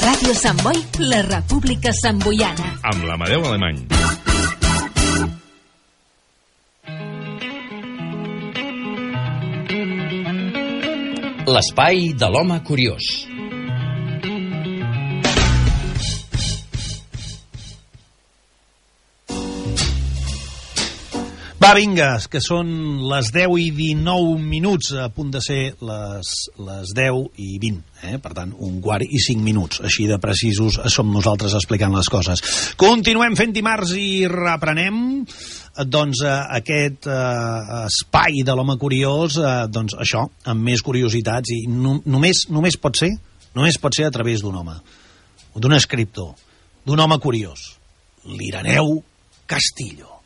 Ràdio Sant Boi, la República Samboiana. Amb l'Amadeu Alemany. L'espai de l'home curiós. Va, vinga, que són les 10 i 19 minuts, a punt de ser les, les 10 i 20, eh? per tant, un quart i 5 minuts, així de precisos som nosaltres explicant les coses. Continuem fent dimarts i reprenem doncs eh, aquest eh, espai de l'home curiós, eh, doncs això, amb més curiositats, i no, només, només pot ser només pot ser a través d'un home, d'un escriptor, d'un home curiós, l'Ireneu Castillo.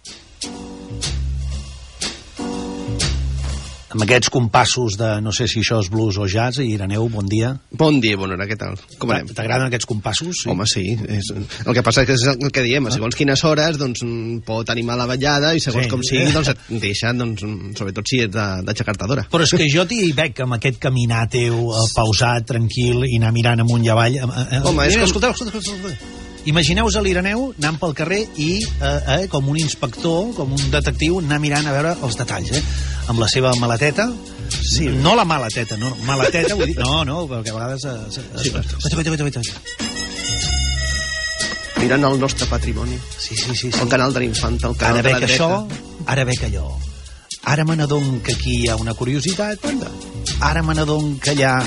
Amb aquests compassos de no sé si això és blues o jazz, i Ireneu, bon dia. Bon dia, bona hora, què tal? Com anem? T'agraden aquests compassos? Sí. Home, sí. És... El que passa és que és el que diem, a segons quines hores doncs, pot animar la ballada i segons Sí. com sigui, doncs et deixa, doncs, sobretot si ets d'aixecar-te d'hora. Però és que jo t'hi veig amb aquest caminar teu, eh, pausat, tranquil, i anar mirant amunt i avall. Eh, eh, Home, és com- escolteu, escolteu, escolteu. Imagineu-vos a l'Ireneu anant pel carrer i, eh, eh, com un inspector, com un detectiu, anar mirant a veure els detalls, eh? Amb la seva maleteta, sí. no la maleteta, no, maleteta, vull dir, no, no, perquè a vegades... Eh, sí, Sí, Guaita, guaita, guaita, guaita. Mirant el nostre patrimoni, Sí, sí, sí. sí. el canal de l'infanta, el canal Ara de la dreta. això, ara veig allò. Ara me n'adon que aquí hi ha una curiositat, ara me n'adon que allà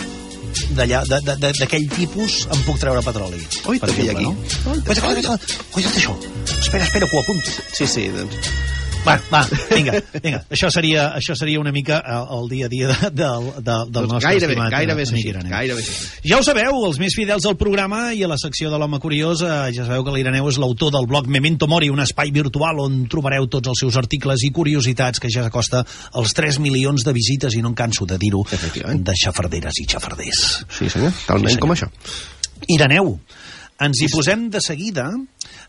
d'aquell tipus em puc treure petroli. Ui, per exemple, aquí? No? Guaita, guaita, guaita, guaita, això. Espera, espera, que ho apunto. Sí, sí, doncs... Va, va, vinga, vinga. Això seria, això seria una mica el, el dia a dia de, del, de, del doncs nostre gairebé, estimat gairebé és amic així, Ireneu. gairebé així. Ja ho sabeu, els més fidels al programa i a la secció de l'home curiós, eh, ja sabeu que l'Ireneu és l'autor del blog Memento Mori, un espai virtual on trobareu tots els seus articles i curiositats que ja s'acosta als 3 milions de visites i no em canso de dir-ho, de xafarderes i xafarders. Sí, senyor, talment senyor. com això. Ireneu, ens hi posem de seguida.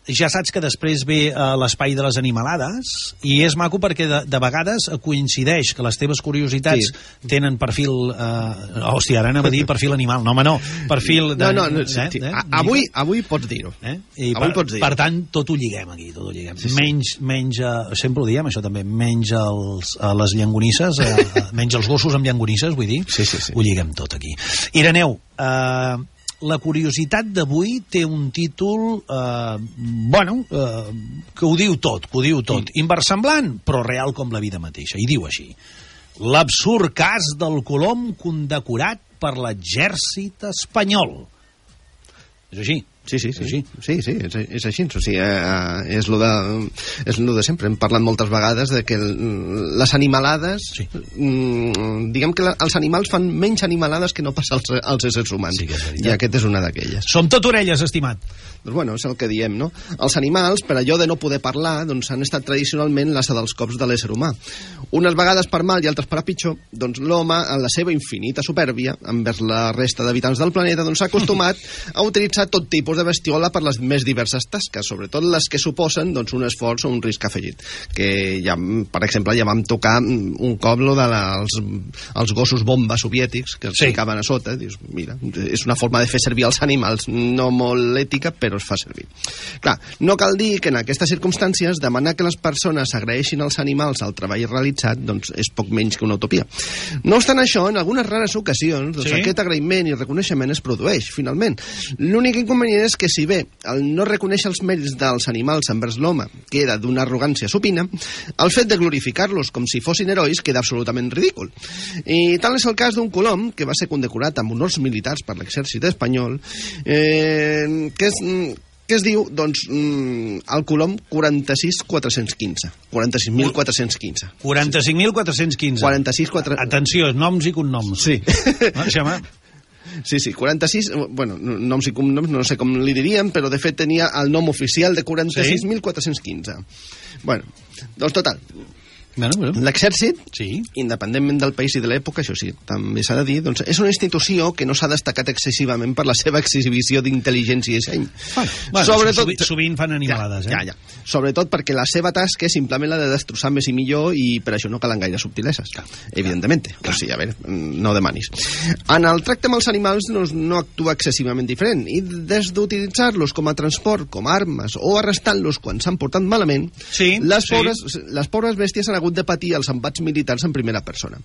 Ja saps que després ve uh, l'espai de les animalades i és maco perquè de, de vegades coincideix que les teves curiositats Sí. tenen perfil... Uh, hòstia, ara anava a dir perfil animal. No, home, no. Perfil de... No, no, no sí, sí. A- avui, avui pots dir-ho. Eh? I Avui per, pots dir. per tant, tot ho lliguem aquí, tot ho lliguem. Sí, sí. Menys, menys uh, sempre ho diem, això també, menys els, les llangonisses, uh, menys els gossos amb llangonisses, vull dir, Sí, sí, sí. ho lliguem tot aquí. Ireneu, uh, la curiositat d'avui té un títol, eh, bueno, eh, que ho diu tot, que ho diu tot. Inversemblant, però real com la vida mateixa. I diu així. L'absurd cas del colom condecorat per l'exèrcit espanyol. És així. Sí, sí, sí. Així. Sí, sí, és, és així. O sigui, eh, és, lo de, és lo de sempre. Hem parlat moltes vegades de que les animalades... Sí. Mm, diguem que la, els animals fan menys animalades que no passa als, als éssers humans. Sí. I aquest és una d'aquelles. Som tot orelles, estimat. Doncs bueno, és el que diem, no? Els animals, per allò de no poder parlar, doncs han estat tradicionalment l'assa dels cops de l'ésser humà. Unes vegades per mal i altres per a pitjor, doncs l'home, en la seva infinita supèrbia, envers la resta d'habitants del planeta, doncs s'ha acostumat a utilitzar tot tipus de bestiola per les més diverses tasques, sobretot les que suposen doncs, un esforç o un risc afegit. Que ja, per exemple, ja vam tocar un cop lo de la, els, els gossos bomba soviètics que els Sí. ficaven a sota. Dius, mira, és una forma de fer servir els animals, no molt ètica, però es fa servir. Clar, no cal dir que en aquestes circumstàncies demanar que les persones agraeixin als animals el treball realitzat doncs és poc menys que una utopia. No obstant això, en algunes rares ocasions doncs, Sí. aquest agraïment i reconeixement es produeix, finalment. L'únic inconvenient és que si bé el no reconèixer els mèrits dels animals envers l'home queda d'una arrogància supina, el fet de glorificar-los com si fossin herois queda absolutament ridícul. I tal és el cas d'un colom que va ser condecorat amb honors militars per l'exèrcit espanyol, eh, que és que es diu, doncs, mm, el colom 46.415. 46.415. 45.415. 46.415. Atenció, noms i cognoms. Sí. No, Sí, sí, 46, eh, bueno, noms i cognoms, no sé com li diríem, però de fet tenia el nom oficial de 46.415. Bueno, doncs total, Bueno, bueno. l'exèrcit Sí. independentment del país i de l'època, això sí, també s'ha de dir, doncs és una institució que no s'ha destacat excessivament per la seva exhibició d'intel·ligència i disseny. Bueno, bueno Sobretot- sovint, sovint fan animalades, ja, eh? Ja, ja. Sobretot perquè la seva tasca és simplement la de destrossar més i millor i per això no calen gaire subtileses, evidentment. O sigui, a veure, no demanis. En el tracte amb els animals doncs, no actua excessivament diferent i des d'utilitzar-los com a transport, com a armes o arrestant-los quan s'han portat malament, Sí, les, sí. pobres, les pobres bèsties han hagut de patir els embats militars en primera persona.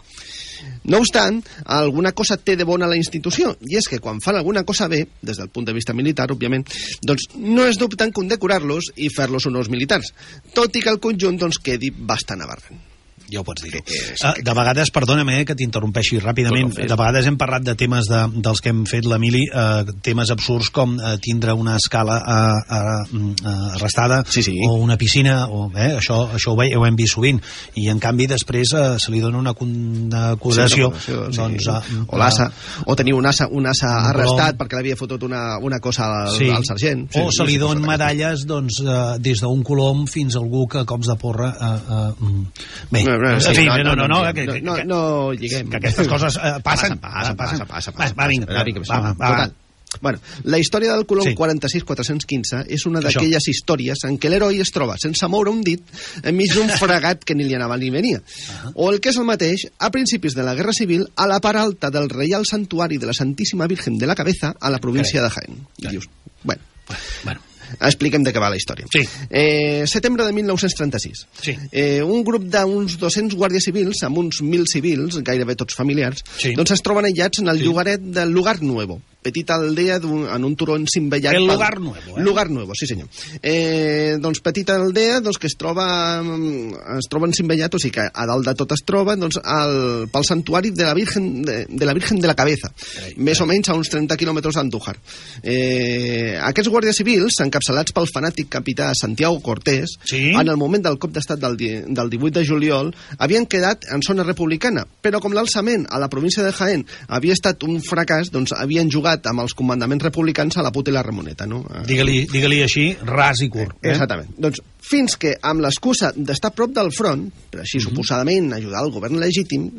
No obstant, alguna cosa té de bona la institució, i és que quan fan alguna cosa bé, des del punt de vista militar, òbviament, doncs no es dubten en condecorar-los i fer-los honors militars, tot i que el conjunt doncs, quedi bastant aberrant. Ja ho pots dir. Eh, Uh, de vegades, perdona'm eh, que t'interrompeixi ràpidament, de vegades hem parlat de temes de, dels que hem fet l'Emili, uh, temes absurds com uh, tindre una escala uh, uh, uh, arrestada Sí, sí. o una piscina, o, eh, això, això ho, ve, ho hem vist sovint, i en canvi després uh, se li dona una condecoració Sí, una doncs, sí. uh, o l'assa, o tenir un assa, un assa Un arrestat perquè l'havia fotut una, una cosa al, Sí. al sergent. o se li sí, donen sí, medalles doncs, uh, des d'un colom fins a algú que cops de porra uh, uh, bé, No, no, en sí, fi, no, no, no, no, no, que, no, no, no lliguem. que aquestes coses eh, passen, Passa, passa, passa, passa, Va, va, vinga, Va, vinga, va, va, va. Total. Bueno, la història del Colom Sí. 46-415 és una d'aquelles històries en què l'heroi es troba sense moure un dit enmig d'un fregat que ni li anava ni venia. O el que és el mateix, a principis de la Guerra Civil, a la part alta del Reial Santuari de la Santíssima Virgen de la Cabeza, a la província de Jaén. I dius, expliquem de què va la història. Sí. Eh, setembre de 1936. Sí. Eh, un grup d'uns 200 guàrdies civils, amb uns 1.000 civils, gairebé tots familiars, Sí. doncs es troben aïllats en el Sí. llogaret del Lugar Nuevo, petita aldea d'un- en un turó encimbellat... El pel- Lugar Nuevo, eh? Lugar Nuevo, sí senyor. Eh, doncs petita aldea doncs, que es troba, es troba encimbellat, o sigui que a dalt de tot es troba doncs, el, pel santuari de la Virgen de, de la Virgen de la Cabeza, més o menys a uns 30 quilòmetres d'Andújar. Eh, aquests guàrdies civils, encapçalats pel fanàtic capità Santiago Cortés, Sí. en el moment del cop d'estat del, del 18 de juliol, havien quedat en zona republicana, però com l'alçament a la província de Jaén havia estat un fracàs, doncs havien jugat amb els comandaments republicans a la puta i la Ramoneta, no? Eh, digue-li digue així, ras i curt. Eh? Exactament. Doncs fins que, amb l'excusa d'estar prop del front, per així suposadament ajudar el govern legítim,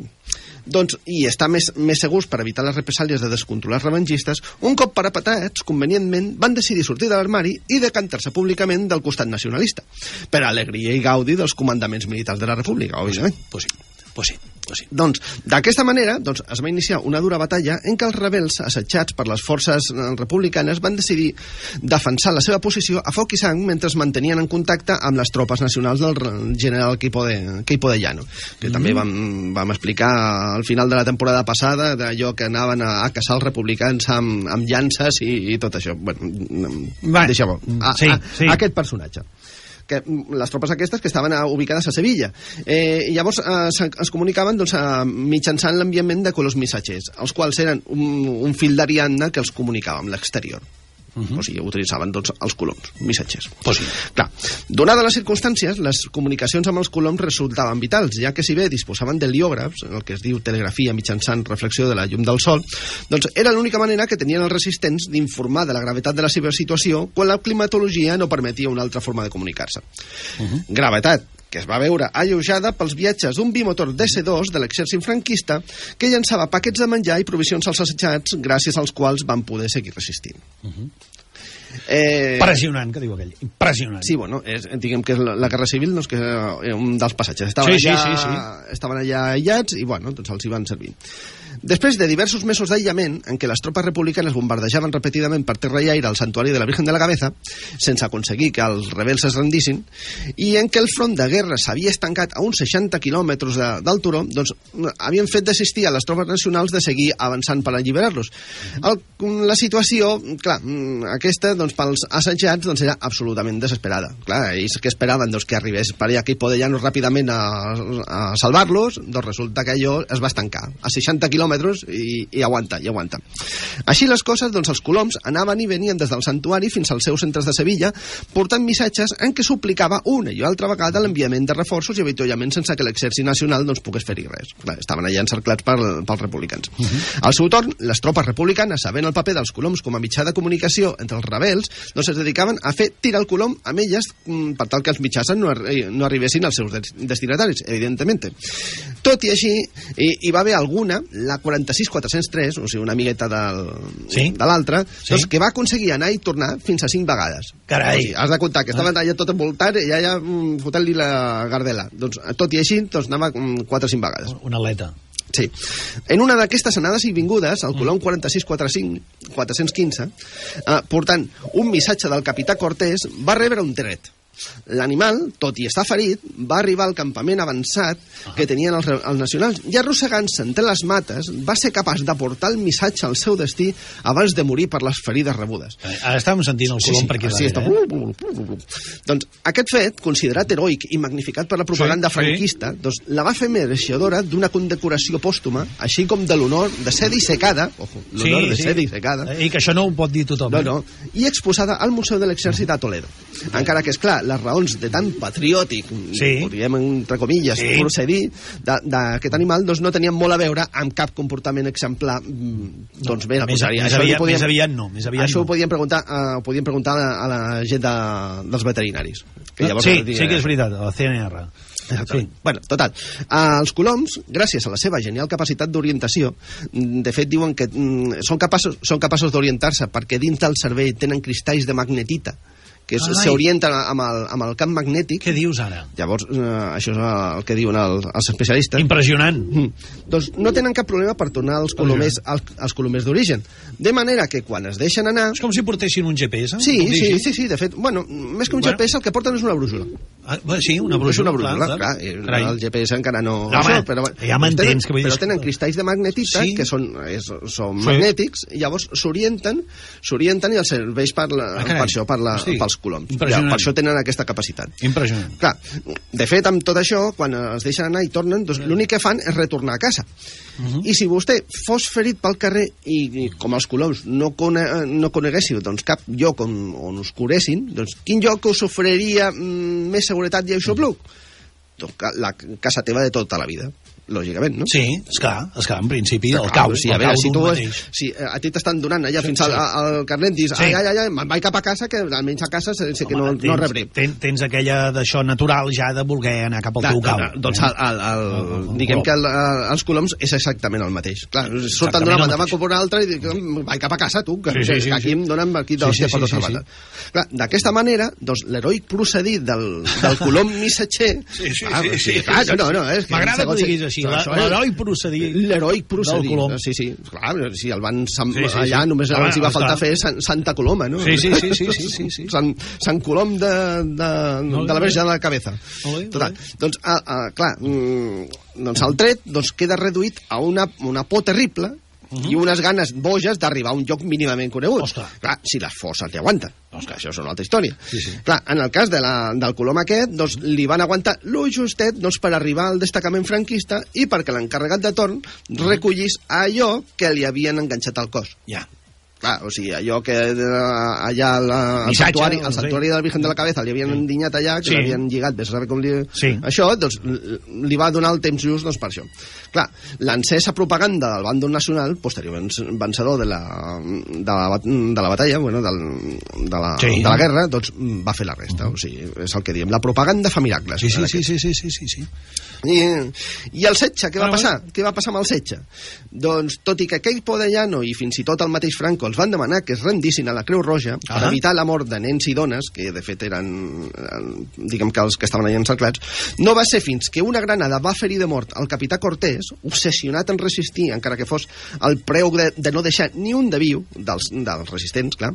doncs, i estar més, més segurs per evitar les represàlies de descontrolats revengistes, un cop parapetats, convenientment, van decidir sortir de l'armari i decantar-se públicament del costat nacionalista, per alegria i gaudi dels comandaments militars de la república, òbviament. Pues sí, pues sí, pues sí. Doncs, d'aquesta manera, doncs, es va iniciar una dura batalla en què els rebels, assetjats per les forces eh, republicanes, van decidir defensar la seva posició a foc i sang mentre es mantenien en contacte amb les tropes nacionals del general Queipo de, Queipo de Llano, que també vam, vam explicar al final de la temporada passada d'allò que anaven a, a caçar els republicans amb, amb llances i, i tot això. Bueno, Va, deixeu-ho. A, sí, sí. Aquest personatge que mm, les tropes aquestes que estaven a, ubicades a Sevilla. Eh, llavors eh, es comunicaven doncs, a, mitjançant l'enviament de colors missatgers, els quals eren un, un fil d'Ariadna que els comunicava amb l'exterior. Uh -huh. O sigui, utilitzaven doncs, els coloms, missatgers. Pues sí. Clar, donades les circumstàncies, les comunicacions amb els coloms resultaven vitals, ja que si bé disposaven d'heliògrafs, el que es diu telegrafia mitjançant reflexió de la llum del sol, doncs era l'única manera que tenien els resistents d'informar de la gravetat de la seva situació quan la climatologia no permetia una altra forma de comunicar-se. Uh -huh. Gravetat que es va veure alleujada pels viatges d'un bimotor DC-2 de l'exèrcit franquista que llançava paquets de menjar i provisions als assetjats gràcies als quals van poder seguir resistint. Uh -huh. eh, Impressionant, que diu aquell. Impressionant. Sí, bueno, és, diguem que és la, la Guerra Civil doncs, que és un dels passatges. Estaven, Sí, sí, allà, sí, sí. estaven allà aïllats i bueno, doncs els hi van servir. Després de diversos mesos d'aïllament, en què les tropes republicanes bombardejaven repetidament per terra i aire el santuari de la Virgen de la Cabeza, sense aconseguir que els rebels es rendissin, i en què el front de guerra s'havia estancat a uns 60 quilòmetres de, del turó, doncs havien fet desistir a les tropes nacionals de seguir avançant per alliberar-los. La situació, clar, mm, aquesta, doncs, pels assetjats, doncs, era absolutament desesperada. Clar, ells que esperaven doncs, que arribés per allà que Podellano ràpidament a, a salvar-los, doncs resulta que allò es va estancar. A 60 quilòmetres quilòmetres i, i aguanta, i aguanta. Així les coses, doncs els coloms anaven i venien des del santuari fins als seus centres de Sevilla, portant missatges en què suplicava una i altra vegada l'enviament de reforços i avituallament sense que l'exèrcit nacional doncs, pogués fer-hi res. Clar, estaven allà encerclats per, pels republicans. Uh -huh. Al seu torn, les tropes republicanes, sabent el paper dels coloms com a mitjà de comunicació entre els rebels, doncs es dedicaven a fer tirar el colom amb elles mm, per tal que els mitjans no, arri no arribessin als seus destinataris, evidentment. Tot i així, hi, hi va haver alguna, la 46403, o sigui, una amigueta del, Sí. de l'altra, Sí. doncs, que va aconseguir anar i tornar fins a cinc vegades. Carai. O sigui, has de comptar que estaven allà tot envoltant i allà mm, fotent-li la gardela. Doncs, tot i així, doncs, anava mm, quatre o cinc vegades. Una atleta. Sí. En una d'aquestes anades i vingudes, el colom 4645, 415, eh, portant un missatge del capità Cortés, va rebre un tret. L'animal, tot i estar ferit, va arribar al campament avançat que tenien els, els nacionals i arrossegant-se entre les mates va ser capaç de portar el missatge al seu destí abans de morir per les ferides rebudes. Eh, Ara estàvem sentint el colom per aquí sí, està... darrere. Blu, blu. Doncs aquest fet, considerat heroic i magnificat per la propaganda Sí, sí. franquista, doncs la va fer mereixedora d'una condecoració pòstuma, així com de l'honor de ser dissecada, ojo, l'honor de ser dissecada, Eh, I que això no ho pot dir tothom. no, eh? no, i exposada al Museu de l'Exèrcit a Toledo. Encara que, és clar, les raons de tan patriòtic, Sí. podríem, entre comilles, Sí. procedir d'aquest animal, doncs no tenien molt a veure amb cap comportament exemplar. mm, Doncs bé, la més, més, aviat, podíem- més aviat no. Més aviat això ho no. podíem preguntar, uh, ho podíem preguntar a la, a la gent de, dels veterinaris. Que llavors sí, diria- sí que és veritat, a la CNR. Exactament. Sí. Bueno, total. Uh, els coloms, gràcies a la seva genial capacitat d'orientació, mm, de fet diuen que mm, són capaços, són capaços d'orientar-se perquè dins del cervell tenen cristalls de magnetita que Ai. s'orienten amb, el, amb el camp magnètic. Què dius ara? Llavors, eh, això és el que diuen el, els especialistes. Impressionant. Mm. Doncs no tenen cap problema per tornar als colomers, als, als colomers d'origen. De manera que quan es deixen anar... És com si portessin un GPS? Sí, dir sí, així? sí, sí, de fet, bueno, més que un Bueno. GPS el que porten és una brújula. Ah, bé, sí, una és brújula. una brújula, clar, clar. clar, el GPS encara no... No, home, però, ja m'entens, dir- Però tenen cristalls de magnetita, Sí. que són, és, són Sí. magnètics, i llavors s'orienten s'orienten i els serveix per, la, Ah, carai. per això, per la, Hosti, pels coloms. Ja, per això tenen aquesta capacitat. Impressionant. Clar, de fet, amb tot això, quan es deixen anar i tornen, doncs l'únic que fan és retornar a casa. I si vostè fos ferit pel carrer i, i com els coloms no, cone, no coneguéssiu doncs, cap lloc on, on us curessin, doncs quin lloc us oferiria mm, més seguretat i aixopluc? Doncs ca- la casa teva de tota la vida, lògicament, no? Sí, esclar, esclar, en principi, el Clar, cau, sí, a el veure, si, tu, mateix. si eh, a ti t'estan donant allà Sí, fins sí. al, al carnet, dius, Sí. ai, ai, ai, me'n vaig cap a casa, que almenys a casa sé, que no, Home, no rebré. Tens, tens aquella d'això natural ja de voler anar cap al teu cau. Doncs el, el, el, El- el diguem que el, el, els coloms és exactament el mateix. Clar, surten d'una el banda, van cap a una altra i dic, vaig cap a casa, tu, que, Sí, sí, sí, que aquí sí. em donen aquí de Sí, sí, sí, sí, la Clar, d'aquesta manera, doncs, l'heroic procedit del, del colom missatger... Sí, sí, sí, sí, clar, sí, no, no, és que M'agrada que ho segons- diguis així, És- l'heroi procedit L'heroic procedit. del colom. Sí, sí, clar, si el van sam, Sí, sí, allà sí. només Home, els hi va està. faltar fer Sant, Santa Coloma, no? Sí, sí, sí, sí, sí, sí, sí. Sant, Sant Colom de, de, Molt de la. Verge de la Cabeza. Bé, Total. bé. Doncs, ah, ah, clar, mm, doncs el tret doncs, queda reduït a una, una por terrible i unes ganes boges d'arribar a un lloc mínimament conegut. Ostres. Clar, si les forces li aguanten. Ostres, això és una altra història. Sí, sí. Clar, en el cas de la, del colom aquest, doncs, li van aguantar lo justet doncs, per arribar al destacament franquista i perquè l'encarregat de torn recollís allò que li havien enganxat al cos. Ja. Clar, o sigui, allò que allà la, al santuari, al santuari de la Virgen de la Cabeza li havien endinyat allà, que Sí. l'havien lligat, vés a saber com li... Sí. Això, doncs, li va donar el temps just doncs, per això. Clar, l'encesa propaganda del bàndol nacional, posterior venc- vencedor de la, de la, de la batalla, bueno, del, de, la, Sí. de la guerra, doncs va fer la resta. O sigui, és el que diem. La propaganda fa miracles. Sí, sí, sí, sí, sí, sí, sí, sí. I, I el setge, què va Ah, passar? Què va passar amb el setge? Doncs, tot i que aquell Podellano i fins i tot el mateix Franco els van demanar que es rendissin a la Creu Roja per Ah. evitar la mort de nens i dones, que de fet eren, diguem que els que estaven allà encerclats, no va ser fins que una granada va ferir de mort el capità Cortés, obsessionat en resistir, encara que fos el preu de, de no deixar ni un de viu dels, dels resistents, clar,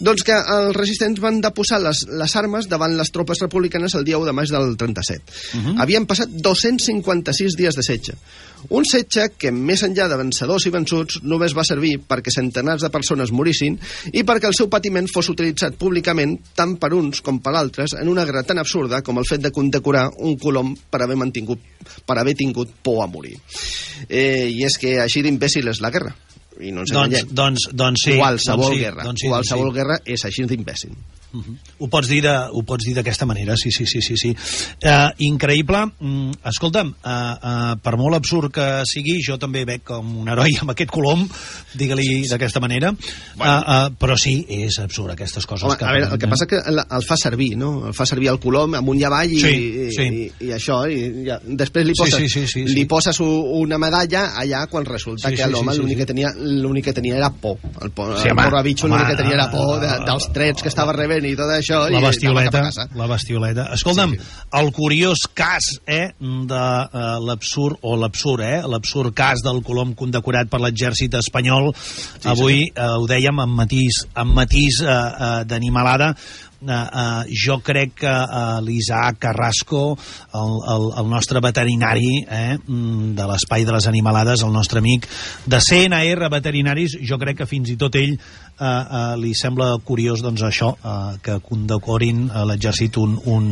doncs que els resistents van deposar les, les armes davant les tropes republicanes el dia 1 de maig del 37. Havien passat 256 dies de setge. Un setge que, més enllà de vencedors i vençuts, només va servir perquè centenars de, per persones morissin i perquè el seu patiment fos utilitzat públicament tant per uns com per altres en una guerra tan absurda com el fet de condecorar un colom per haver mantingut per haver tingut por a morir. Eh, I és que així d'imbècil és la guerra i no ens Doncs, enganyem. doncs, doncs sí. qualsevol doncs sí, guerra, Doncs sí, qualsevol doncs sí. guerra és així d'imbècil. Uh -huh. Ho pots dir de- ho pots dir d'aquesta manera, sí, sí, sí, sí, sí. Uh, increïble. Mm, escolta'm, uh, uh, per molt absurd que sigui, jo també veig com un heroi amb aquest colom, digue-li d'aquesta manera, bueno. uh, uh, però sí, és absurd, aquestes coses. Home, que a veure, el que passa que el, el fa servir, no? El fa servir el colom amunt i avall i, Sí, i, sí. i, i això, i ja, després li Sí, poses, sí, sí, sí, sí. li poses una medalla allà quan resulta Sí, que sí, l'home sí, sí, l'únic sí. que tenia l'únic que tenia era por. El, por, Sí, el home, porra bitxo l'únic que tenia era por de, dels trets que estava rebent i tot això. la i bestioleta, casa. la bestioleta. Escolta'm, sí. el curiós cas eh, de uh, l'absurd, o l'absurd, eh, l'absurd cas del colom condecorat per l'exèrcit espanyol, sí, avui eh, ho dèiem amb matís, amb matís eh, eh, d'animalada, Uh, uh, jo crec que uh, l'Isaac Carrasco, el, el, el nostre veterinari eh, mm, de l'espai de les animalades, el nostre amic de CNR Veterinaris, jo crec que fins i tot ell uh, uh, li sembla curiós doncs, això, uh, que condecorin a l'exèrcit un, un,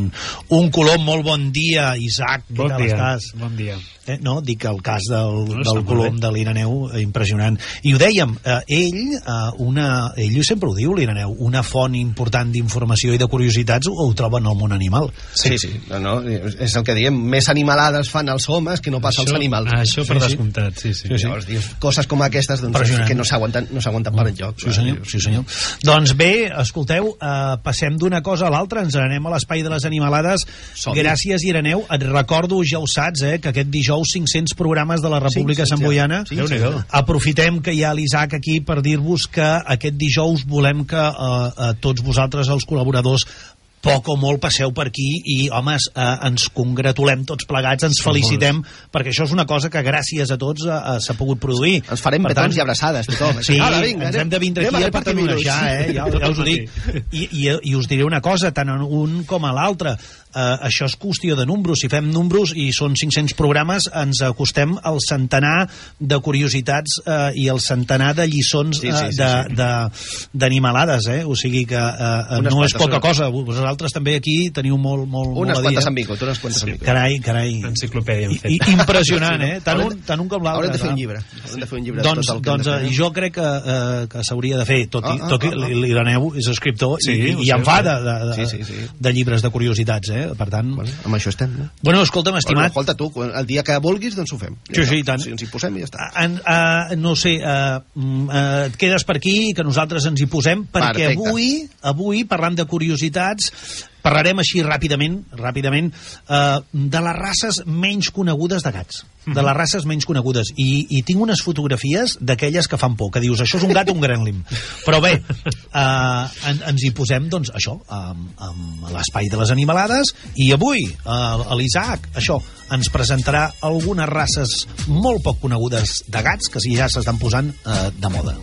un colom. Molt bon dia, Isaac. Bon dia, estàs? bon dia. Eh, no, dic el cas del, No, del colom de l'Ireneu, eh, impressionant. I ho dèiem, eh, ell, eh, una, ell sempre ho diu, l'Ireneu, una font important d'informació i de curiositats ho, ho troba en el món animal. Sí, sí, no, no, és el que diem, més animalades fan els homes que no pas els animals. Això per Sí, sí. descomptat, sí, sí. Sí, sí. Llavors dius, coses com aquestes doncs, Impressionant. que no s'aguanten no s'aguanten per enlloc. Sí senyor, sí senyor. Doncs bé, escolteu, eh, passem d'una cosa a l'altra, ens anem a l'espai de les animalades. Som-hi. Gràcies, Ireneu. Et recordo, ja ho saps, eh, que aquest dijous 500 programes de la República Sí, sí, Samboiana. sí, Déu-n'hi-do. Aprofitem que hi ha l'Isaac aquí per dir-vos que aquest dijous volem que eh, eh, tots vosaltres, els col·laboradors, poc o molt passeu per aquí i, homes, eh, ens congratulem tots plegats, ens felicitem, perquè això és una cosa que gràcies a tots eh, eh, s'ha pogut produir. Ens farem Per petons tant, i abraçades, tothom. Sí, Ala, vinga, ens hem de vindre aquí a a repartir virus. patenonejar, eh? ja, ja us ho dic. I, i, I us diré una cosa, tant en un com a l'altre, eh, això és qüestió de números. Si fem números i són 500 programes, ens acostem al centenar de curiositats eh, i al centenar de lliçons Sí, sí, eh, sí, de- sí. de- d'animalades, eh? O sigui que eh, Unes no és quantes, poca unes- cosa. Vosaltres també aquí teniu molt, molt, Unes molt a dir. quantes eh? han vingut, unes quantes vingut. Carai, carai. Enciclopèdia I, fet. i, impressionant, eh? Tant un, tant un com l'altre. Haurem de fer un llibre. Haurem de fer un llibre Doncs, de tot el que doncs eh, jo crec que, eh, que s'hauria de fer, tot i, Ah, ah, tot i ah, ah. l'Ireneu és escriptor Sí, i, i sé, en fa de, de, de, Sí, sí, sí. de llibres de curiositats, eh? Per tant... Bueno, amb això estem, no? Bueno, escolta'm, Bueno, estimat, escolta tu, el dia que vulguis, doncs ho fem. Sí, sí, i tant. Si ens hi posem i ja està. en, uh, no sé, uh, uh, et quedes per aquí, que nosaltres ens hi posem, perquè Perfecte. avui, avui, parlant de curiositats, parlarem així ràpidament, ràpidament uh, de les races menys conegudes de gats. De les races menys conegudes. I, i tinc unes fotografies d'aquelles que fan por, que dius, això és un gat o un grenlim. Però bé, uh, en, ens hi posem, doncs, això, amb, amb l'espai de les animalades, i avui, uh, l'Isaac, això, ens presentarà algunes races molt poc conegudes de gats que ja s'estan posant uh, de moda.